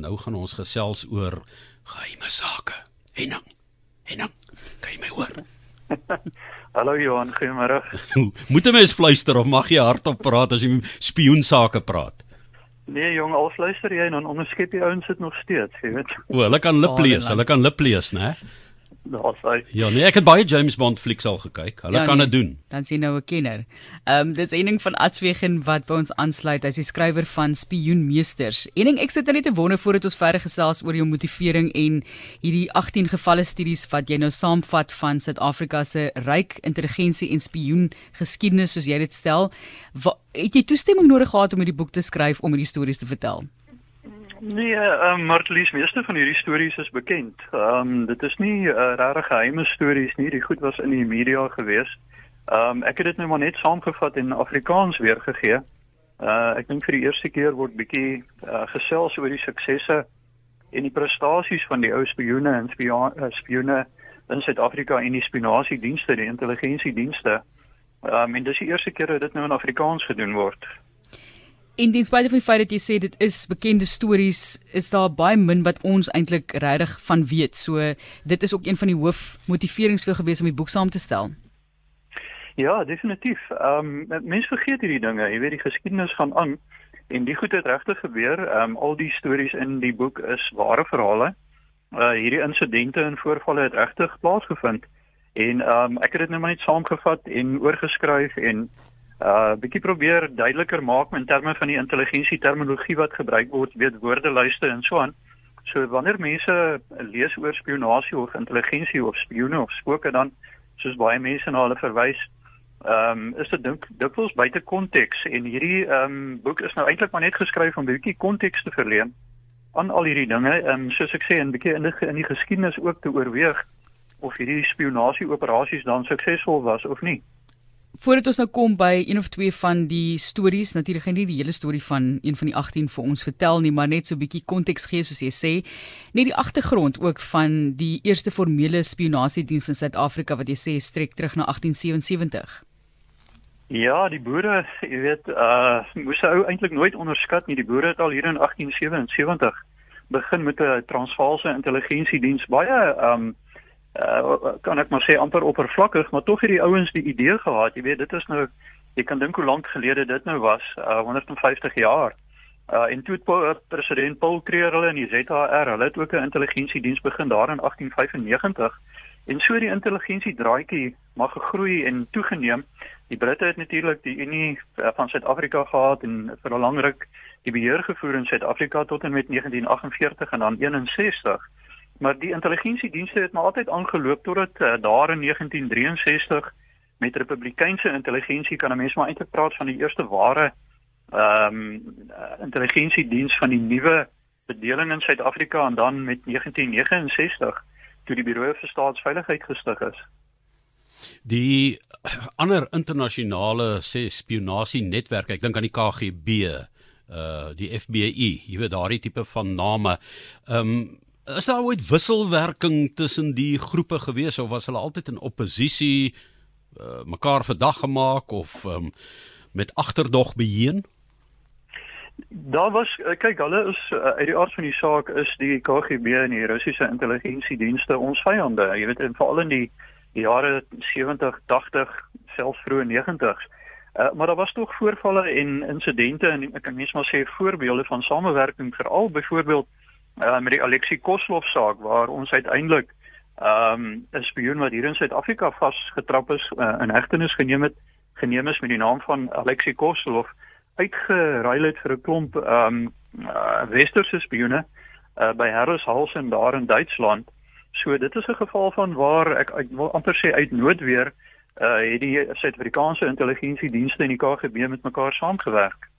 nou gaan ons gesels oor geheime sake. Henning. Henning, kan jy my hoor? Hallo Johan, goeiemôre. Moet 'n mens fluister of mag jy hardop praat as jy spioensake praat? Nee jong, al fluister jy en dan onderskep jy ouens dit nog steeds, jy weet. O, hulle kan lip lees, hulle kan lip lees, né? Hy. Ja, nee, ek het baie James Bond flieks al gekyk. Hulle ja, kan dit nee, doen. Dan sien nou 'n kenner. Ehm um, dis ening van Aswegen wat by ons aansluit. Hy's die skrywer van Spioenmeesters. Ening, ek sit net te wonder voordat ons verder gesels oor jou motivering en hierdie 18 gevalle studies wat jy nou saamvat van Suid-Afrika se ryk intelligensie en spioen geskiedenis soos jy dit stel. Wat, het jy toestemming nodig gehad om hierdie boek te skryf om hierdie stories te vertel? Nee, um, maar lees meeste van hierdie stories is bekend. Ehm um, dit is nie uh, regtig geheime stories nie, die goed was in die media gewees. Ehm um, ek het dit nou maar net saamgevat in Afrikaans weergegee. Uh ek dink vir die eerste keer word bietjie uh, gesels oor die suksesse en die prestasies van die ou spioene en spioene in Suid-Afrika en die spionasiedienste, die intelligensiedienste. Ehm um, en dis die eerste keer dat dit nou in Afrikaans gedoen word. En ten spyte van die feit dat jy sê dit is bekende stories, is daar baie min wat ons eintlik regtig van weet. So dit is ook een van die hoofmotiverings vir gewees om die boek saam te stel. Ja, definitief. Ehm um, mense vergeet hierdie dinge. Jy weet die geskiedenis gaan aan en die goed het regtig gebeur. Ehm um, al die stories in die boek is ware verhale. Uh hierdie insidente en voorvalle het regtig plaasgevind. En ehm um, ek het dit nou maar net saamgevat en oorgeskryf en uh bietjie probeer duideliker maak in terme van die intelligensie terminologie wat gebruik word, weet woordelyste en so aan. So wanneer mense lees oor spionasie of intelligensie of spioene of spooke dan soos baie mense na hulle verwys, ehm um, is dit dink dikwels buite konteks en hierdie ehm um, boek is nou eintlik maar net geskryf om bietjie konteks te verleen aan al hierdie dinge. Um, soos ek sê, 'n bietjie in die in die geskiedenis ook te oorweeg of hierdie spionasie operasies dan suksesvol was of nie. Voordat ons nou kom by een of twee van die stories, natuurlik gaan nie die hele storie van een van die 18 vir ons vertel nie, maar net so 'n bietjie konteks gee soos jy sê, net die agtergrond ook van die eerste formele spionasiediens in Suid-Afrika wat jy sê strek terug na 1877. Ja, die boere, jy weet, uh moes ou eintlik nooit onderskat nie. Die boere het al hier in 1877 begin met 'n Transvaalse intelligensiediens baie um uh, kan ek maar sê amper oppervlakkig, maar tog het die ouens die idee gehad, jy weet, dit is nou jy kan dink hoe lank gelede dit nou was, uh, 150 jaar. Uh, en toe het president Paul Kruger hulle in die ZHR, hulle het ook 'n intelligensiediens begin daar in 1895 en so die intelligensie draaitjie maar gegroei en toegeneem. Die Britte het natuurlik die Unie van Suid-Afrika gehad en vir 'n lang ruk die beheer gevoer in Suid-Afrika tot en met 1948 en dan 61 maar die intelligensiedienste het maar altyd aangeloop totdat uh, daar in 1963 met republikeinse intelligensie kan 'n mens maar eintlik praat van die eerste ware ehm um, intelligensiediens van die nuwe bedeling in Suid-Afrika en dan met 1969 toe die Buro vir Staatsveiligheid gestig is. Die ander internasionale sê spionasie netwerk, ek dink aan die KGB, uh die FBI, jy weet daardie tipe van name. Ehm um, is daar ooit wisselwerking tussen die groepe gewees of was hulle altyd in oppositie uh, mekaar verdag gemaak of um, met agterdog beheen? Daar was eh, kyk hulle is uh, uit die aard van die saak is die KGB en die Russiese intelligensiedienste ons vyande. Jy weet en veral in die, jare 70, 80, selfs vroeë 90s. Uh, maar daar was tog voorvalle en insidente en ek kan net maar sê voorbeelde van samewerking veral byvoorbeeld uh, met die Alexi Koslov saak waar ons uiteindelik ehm um, 'n spioen wat hier in Suid-Afrika vasgetrap is uh, in hegtenis geneem het geneem is met die naam van Alexi Koslov uitgeruil het vir 'n klomp ehm um, uh, westerse spioene uh, by Harrishalsen daar in Duitsland. So dit is 'n geval van waar ek ek wil amper sê uit noodweer uh het die Suid-Afrikaanse intelligensiedienste en die KGB met mekaar saamgewerk.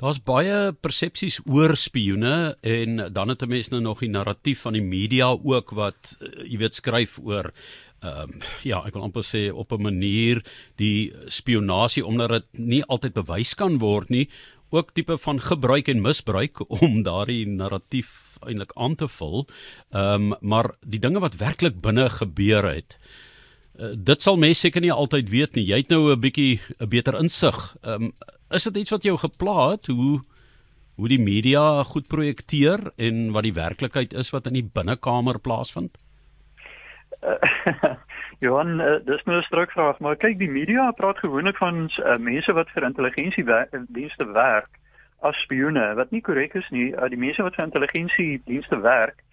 Daar's baie persepsies oor spioene en dan het 'n mens nou nog die narratief van die media ook wat uh, jy weet skryf oor ehm um, ja, ek wil amper sê op 'n manier die spionasie omdat dit nie altyd bewys kan word nie, ook tipe van gebruik en misbruik om daardie narratief eintlik aan te vul. Ehm um, maar die dinge wat werklik binne gebeur het uh, dit sal mense seker nie altyd weet nie. Jy het nou 'n bietjie 'n beter insig. Ehm um, is dit iets wat jou gepla het? Hoe hoe die media goed projekteer en wat die werklikheid is wat in die binnekamer plaasvind? Uh, Johan, uh, dis nou 'n strukvraag, maar kyk, die media praat gewoonlik van uh, mense wat vir intelligensiedienste werk as spioene, wat nie korrek is nie. Uh, die mense wat vir intelligensiedienste werk,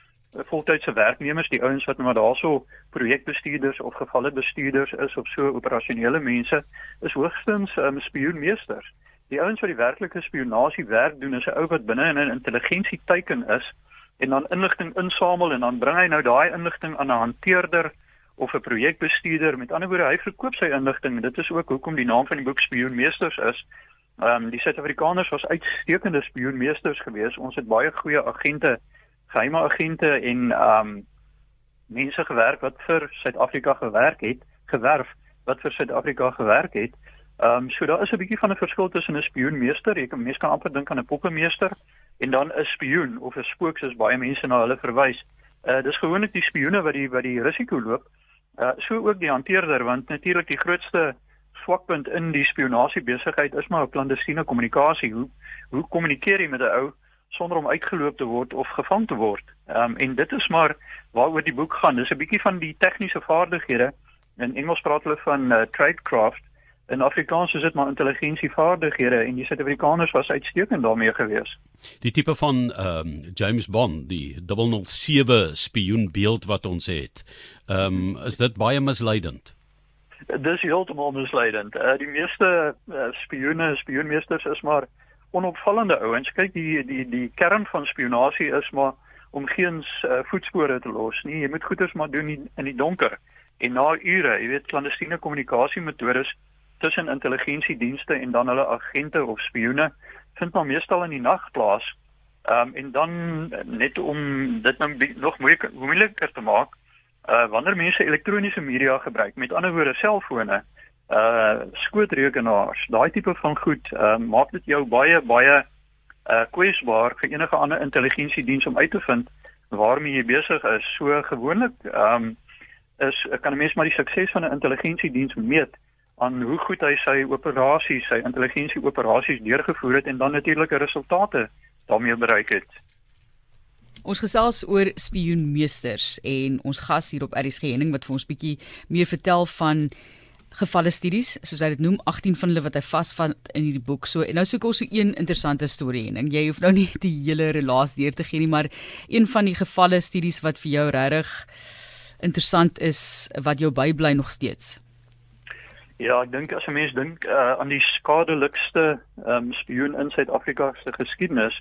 voltydse werknemers, die ouens wat nou maar daarso projekbestuurders of gevalle bestuurders is of so operasionele mense, is hoogstens um, spioenmeesters. Die ouens wat die werklike spionasie werk doen, is 'n ou wat binne in 'n intelligensieteiken is en dan inligting insamel en dan bring hy nou daai inligting aan 'n hanteerder of 'n projekbestuurder. Met ander woorde, hy verkoop sy inligting en dit is ook hoekom die naam van die boek Spioenmeesters is. Ehm um, die Suid-Afrikaners was uitstekende spioenmeesters geweest. Ons het baie goeie agente geheime agente en ehm um, mense gewerk wat vir Suid-Afrika gewerk het, gewerf wat vir Suid-Afrika gewerk het. Ehm um, so daar is 'n bietjie van 'n verskil tussen 'n spioenmeester, jy kan mense kan amper dink aan 'n poppemeester en dan 'n spioen of 'n spook soos baie mense na hulle verwys. Uh dis gewoonlik die spioene wat die wat die risiko loop. Uh so ook die hanteerder want natuurlik die grootste swakpunt in die spionasie besigheid is maar klandestiene kommunikasie. Hoe hoe kommunikeer jy met 'n ou sonder om uitgeloop te word of gevang te word. Ehm um, en dit is maar waaroor die boek gaan. Dis 'n bietjie van die tegniese vaardighede. In Engels praat hulle van uh, tradecraft. In Afrikaans is dit maar intelligensievaardighede en die Suid-Afrikaners was uitstekend daarmee gewees. Die tipe van ehm um, James Bond, die 007 spioenbeeld wat ons het. Ehm um, is dit baie misleidend. Dis heeltemal misleidend. Uh, die meeste uh, spioene, spioenmeesters is maar onopvallende ouens. Kyk, die die die kern van spionasie is maar om geen uh, voetspore te los nie. Jy moet goeders maar doen in, in die donker. En na ure, jy weet, klandestiene kommunikasiemetodes tussen intelligensiedienste en dan hulle agente of spioene vind maar meestal in die nag plaas. Ehm um, en dan net om dit nou nog moeiliker moeiliker te maak, uh wanneer mense elektroniese media gebruik, met ander woorde selfone, uh skootrekenaars, daai tipe van goed, uh maak dit jou baie baie uh kwesbaar vir enige ander intelligensiediens om uit te vind waarmee jy besig is. So gewoonlik um is kan 'n mens maar die sukses van 'n intelligensiediens meet aan hoe goed hy sy operasies, sy intelligensieoperasies deurgevoer het en dan natuurlike resultate daarmee bereik het. Ons gesels oor spioenmeesters en ons gas hier op RSG Henning wat vir ons bietjie meer vertel van gevalle studies, soos hy dit noem, 18 van hulle wat hy vasvat in hierdie boek. So en nou soek ons so een interessante storie en jy hoef nou nie die hele relaas deur te gee nie, maar een van die gevalle studies wat vir jou regtig interessant is wat jou bybly nog steeds. Ja, ek dink as 'n mens dink uh, aan die skadelikste um, spioen in Suid-Afrika se geskiedenis,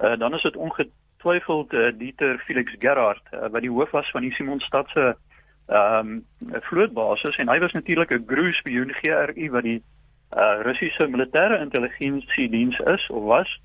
uh, dan is dit ongetwyfeld uh, Dieter Felix Gerard, uh, wat die hoof was van die Simonstad se ehm um, vlootbasis en hy was natuurlik 'n GRU spioen GRU wat die uh, Russiese militêre intelligensiediens is of was.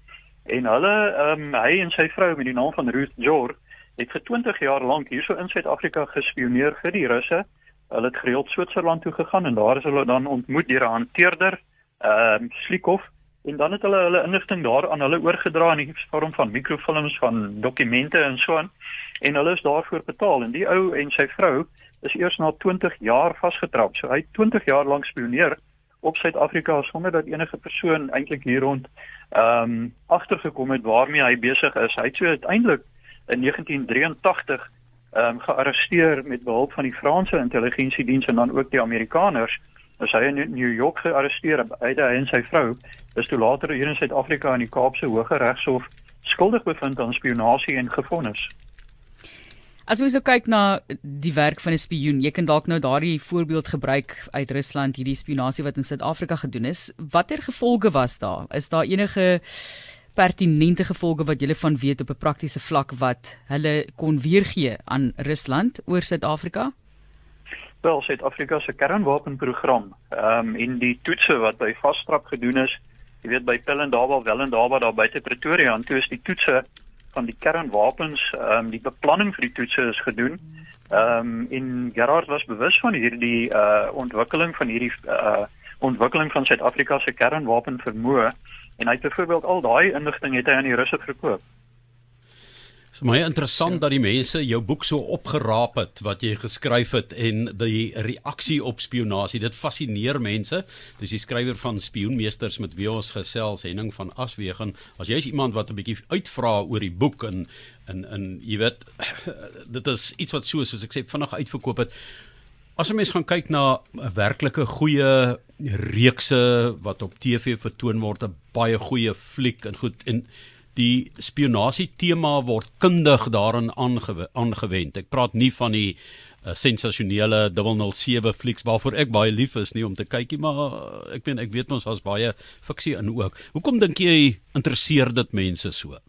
En hulle ehm um, hy en sy vrou met die naam van Ruth Jor het vir 20 jaar lank hierso in Suid-Afrika gespioneer vir die Russe. Hulle het gereeld Switserland toe gegaan en daar is hulle dan ontmoet deur 'n hanteerder ehm um, Slikov en dan het hulle hulle inligting daar aan hulle oorgedra in die vorm van mikrofilms van dokumente en so aan. En hulle is daarvoor betaal. En die ou en sy vrou is eers na 20 jaar vasgetrap. So hy het 20 jaar lank spioneer op Suid-Afrika sonder dat enige persoon eintlik hier rond ehm um, agtergekom het waarmee hy besig is. Hy het so uiteindelik in 1983 ehm um, gearresteer met behulp van die Franse intelligensiediens en dan ook die Amerikaners. As hy in New York gearresteer, hy en sy vrou is toe later hier in Suid-Afrika in die Kaapse Hooggeregshof skuldig bevind aan spionasie en gefonnis. As ons nou kyk na die werk van 'n spioen, jy kan dalk nou daardie voorbeeld gebruik uit Rusland, hierdie spionasie wat in Suid-Afrika gedoen is. Watter gevolge was daar? Is daar enige pertinente gevolge wat jy van weet op 'n praktiese vlak wat hulle kon weergee aan Rusland oor Suid-Afrika? Wel, Suid-Afrika se kernwapenprogram, ehm um, en die toetse wat by vasstrap gedoen is, jy weet by Pelindaba, Welindaba daar buite Pretoria, en toe is die toetse van die kernwapens, ehm um, die beplanning vir die toetse is gedoen. Ehm um, en Gerard was bewus van hierdie uh ontwikkeling van hierdie uh ontwikkeling van Suid-Afrika se kernwapen vermoë en hy het byvoorbeeld al daai inligting het hy aan die Russe verkoop. Dit is baie interessant dat die mense jou boek so opgeraap het wat jy geskryf het en die reaksie op spionasie. Dit fascineer mense. Dis die skrywer van Spionmeesters met wie ons gesels, Henning van Aswegen. As jy is iemand wat 'n bietjie uitvra oor die boek en en en jy weet dit is iets wat so soos ek sê vinnig uitverkoop het. As 'n mens gaan kyk na 'n werklike goeie reekse wat op TV vertoon word, 'n baie goeie fliek en goed en die spionasie tema word kundig daarin aangewe aangewend. Ek praat nie van die uh, sensasionele 007 flieks waarvoor ek baie lief is nie om te kykie, maar uh, ek weet ek weet ons daar's baie fiksie in ook. Hoekom dink jy interesseer dit mense so?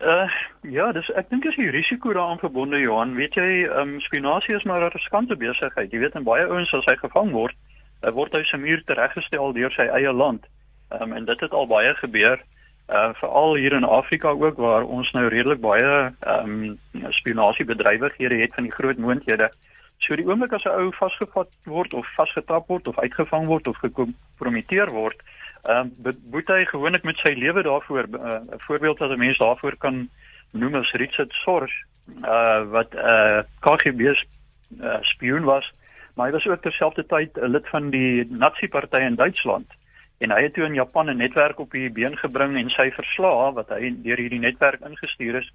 Uh ja, dis ek dink is die risiko daaraan verbonde Johan. Weet jy, ehm um, spionasie is maar 'n riskante besigheid. Jy weet en baie ouens as hy gevang word, hy word hy se muur tereggestel deur sy eie land. Ehm um, en dit het al baie gebeur uh veral hier in Afrika ook waar ons nou redelik baie ehm um, spionasiebedrywighede het van die groot moondhede. So die oomblik as 'n ou vasgevat word of vasgetrap word of uitgevang word of gekompromiteer word, ehm um, moet hy gewoonlik met sy lewe daarvoor 'n uh, voorbeeld wat 'n mens daarvoor kan noem as Richard Sorge uh wat 'n uh, KGB uh, spioen was, maar hy was ook terselfdertyd 'n lid van die Nazi-party in Duitsland en hy het toe in Japan 'n netwerk op die been gebring en sy verslae wat hy deur hierdie netwerk ingestuur is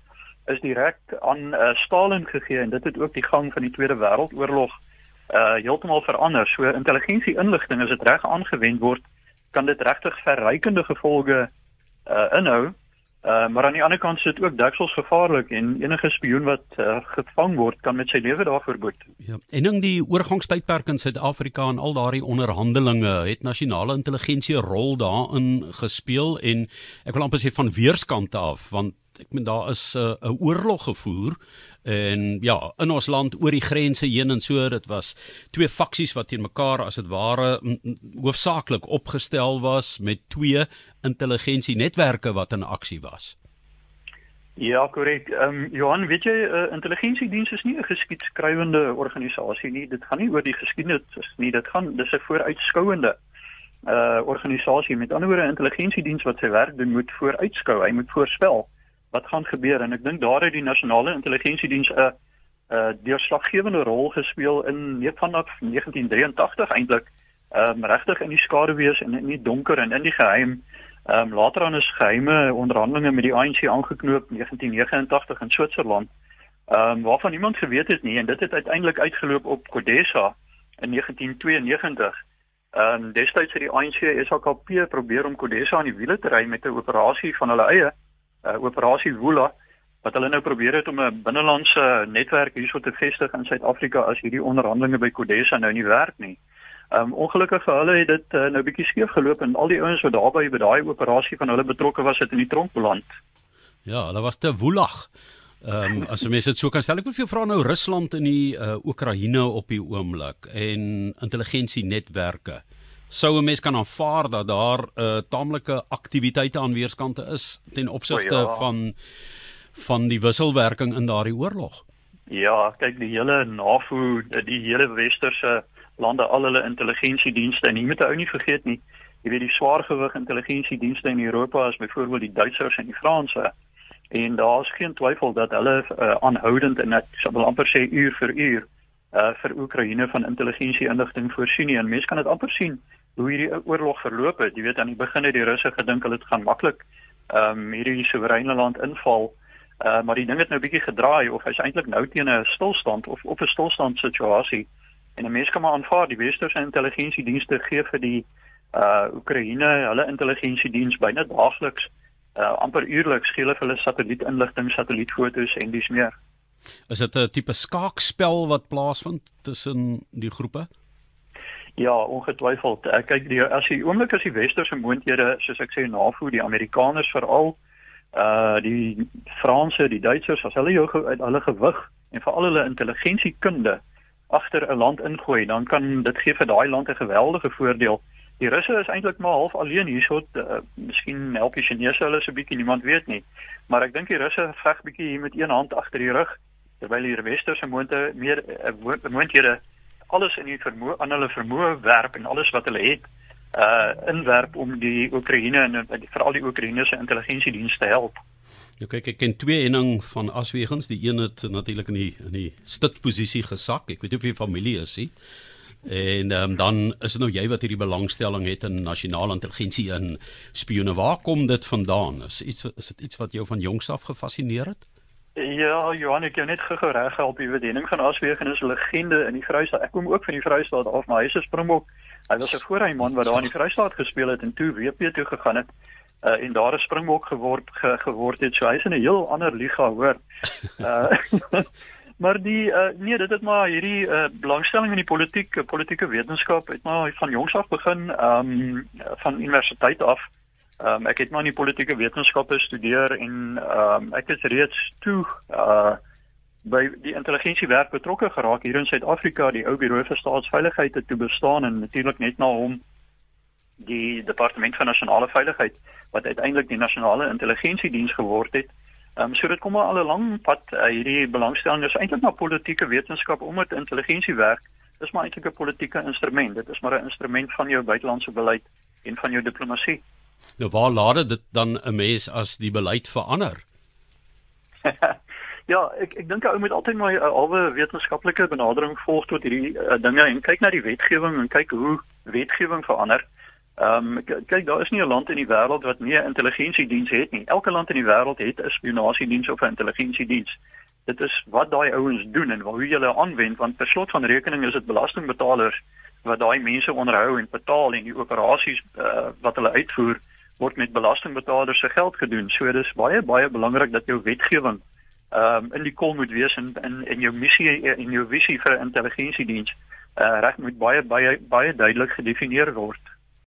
is direk aan uh, Stalin gegee en dit het ook die gang van die Tweede Wêreldoorlog uh heeltemal verander. So intelligensie inligting as dit reg aangewend word, kan dit regtig verrykende gevolge uh inhou Uh, maar aan die ander kant sit ook deksels gevaarlik en enige spioen wat uh, gevang word kan met sy lewe daarvoor boet. Ja. En in die oorgangstydperk in Suid-Afrika en al daardie onderhandelinge het nasionale intelligensie 'n rol daarin gespeel en ek wil amper sê van weerskante af want ek meen daar is 'n uh, oorlog gevoer en ja in ons land oor die grense heen en so dit was twee faksies wat teen mekaar as dit ware hoofsaaklik opgestel was met twee intelligensie netwerke wat in aksie was. Ja, korrek. Ehm um, Johan, weet jy, uh, intelligensiediens is nie 'n geskiedskrywende organisasie nie. Dit gaan nie oor die geskiedenis nie. Dit gaan dis 'n vooruitskouende uh organisasie. Met ander woorde, 'n intelligensiediens wat sy werk doen, moet vooruitskou. Hy moet voorspel wat gaan gebeur en ek dink daar het die nasionale intelligensiediens 'n 'n deurslaggewende rol gespeel in net vanaf 1983 eintlik. Ehm um, regtig in die skaduwees en in die donker en in die geheim. Ehm um, later aan is geheime onderhandelinge met die ANC aangeknoop in 1989 in Switserland. Ehm um, waarvan niemand geweet het nie en dit het uiteindelik uitgeloop op Codesa in 1992. Ehm um, destyds het die ANC SAKP probeer om Codesa aan die wiele te ry met 'n operasie van hulle eie uh, operasie Woela wat hulle nou probeer het om 'n binnelandse netwerk hierso te vestig in Suid-Afrika as hierdie onderhandelinge by Codesa nou nie werk nie. Um ongelukkig vir hulle het dit uh, nou bietjie skeef geloop en al die ouens wat daarbey by daai operasie van hulle betrokke was het in die tronk beland. Ja, hulle was te woelig. Ehm um, as mense dit so kan stel, ek wil vir jou vra nou Rusland in die uh, Oekraïne op die oomblik en intelligensie netwerke sou 'n mens kan aanvaar dat daar 'n uh, taamlike aktiwiteite aan weerskante is ten opsigte oh, ja. van van die wisselwerking in daardie oorlog. Ja, kyk die hele NAVO, die hele westerse lande al hulle intelligensiedienste en jy moet ou nie vergeet nie, jy weet die swaargewig intelligensiedienste in Europa is byvoorbeeld die Duitsers en die Franse. En daar's geen twyfel dat hulle uh, aanhoudend en ek sal amper sê uur vir uur uh vir Oekraïne van intelligensie inligting voorsien nie. En mense kan dit amper sien hoe hierdie oorlog verloop het. Jy weet aan die begin het die Russe gedink hulle gaan maklik ehm um, hierdie soewereine land inval. Uh maar die ding het nou bietjie gedraai of hy's eintlik nou teen 'n stilstand of op 'n stilstand situasie. En 'n mens kan maar aanvaar die westerse intelligensiedienste gee vir die uh Oekraïne hulle intelligensiediens byna daagliks uh amper uurliks gee hulle hulle satellietinligting, satellietfoto's en dis meer. Is dit 'n tipe skaakspel wat plaasvind tussen die groepe? Ja, ongetwyfeld. Ek kyk die as jy oomblik as die westerse moondhede, soos ek sê, NAVO, die Amerikaners veral uh die Franse, die Duitsers, as hulle jou uit hulle gewig en veral hulle intelligensiekunde agter 'n land ingooi, dan kan dit gee vir daai land 'n geweldige voordeel. Die Russe is eintlik maar half alleen hierso. Uh, miskien help die Chinese hulle so bietjie, niemand weet nie. Maar ek dink die Russe veg bietjie hier met een hand agter die rug terwyl die westerse moonte meer uh, moondhede alles in die vermoë aan hulle vermoë werp en alles wat hulle het uh inwerp om die Oekraïne en veral die Oekraïnese intelligensiediens te help. Nou kyk ek ken twee enning van aswegens, die een het natuurlik in die in die stitposisie gesak. Ek weet nie of jy familie is nie. En um, dan is dit nou jy wat hierdie belangstelling het in nasionale intelligensie en spioene. Waar kom dit vandaan? Is iets is dit iets wat jou van jongs af gefassineer het? Ja, Johan, ek jou net gou reg help. Die bediening van Aswegen is 'n legende in die Vrystaat. Ek kom ook van die Vrystaat af, maar hy is 'n Springbok. Hy was 'n voorheen man wat daar in die Vrystaat gespeel het en toe WP toe gegaan het uh, en daar 'n Springbok geword ge, geword het. So hy's in 'n heel ander liga, hoor. Uh, Maar die uh, nee, dit het maar hierdie uh, belangstelling in die politiek, politieke wetenskap het maar van jongs af begin, ehm um, van universiteit af. Ehm um, ek het maar in die politieke wetenskappe gestudeer en ehm um, ek het reeds toe uh by die intelligensiewerk betrokke geraak hier in Suid-Afrika, die ou Bureau vir Staatsveiligheid het toe bestaan en natuurlik net na hom die Departement van Nasionale Veiligheid wat uiteindelik die Nasionale Intelligensiediens geword het. Ehm um, so dit kom al 'n lang pad uh, hierdie belangstelling is eintlik na politieke wetenskap omdat intelligensie werk is maar eintlik 'n politieke instrument. Dit is maar 'n instrument van jou buitelandse beleid en van jou diplomatie. Nou waar laat dit dan 'n mens as die beleid verander? ja, ek ek dink ou moet altyd maar 'n alwe wetenskaplike benadering volg tot hierdie uh, dinge en kyk na die wetgewing en kyk hoe wetgewing verander. Ehm um, kyk daar is nie 'n land in die wêreld wat nie 'n intelligensiediens het nie. Elke land in die wêreld het 'n spionasiediens of 'n intelligensiediens. Dit is wat daai ouens doen en hoe hulle aanwend want per slot van rekening is dit belastingbetalers wat daai mense onderhou en betaal en die operasies uh, wat hulle uitvoer word met belastingbetalers se geld gedoen. So dis baie baie belangrik dat jou wetgewing ehm um, in die kol moet wees en in in jou missie en jou visie vir intelligensiediens uh, reg moet baie baie baie duidelik gedefinieer word.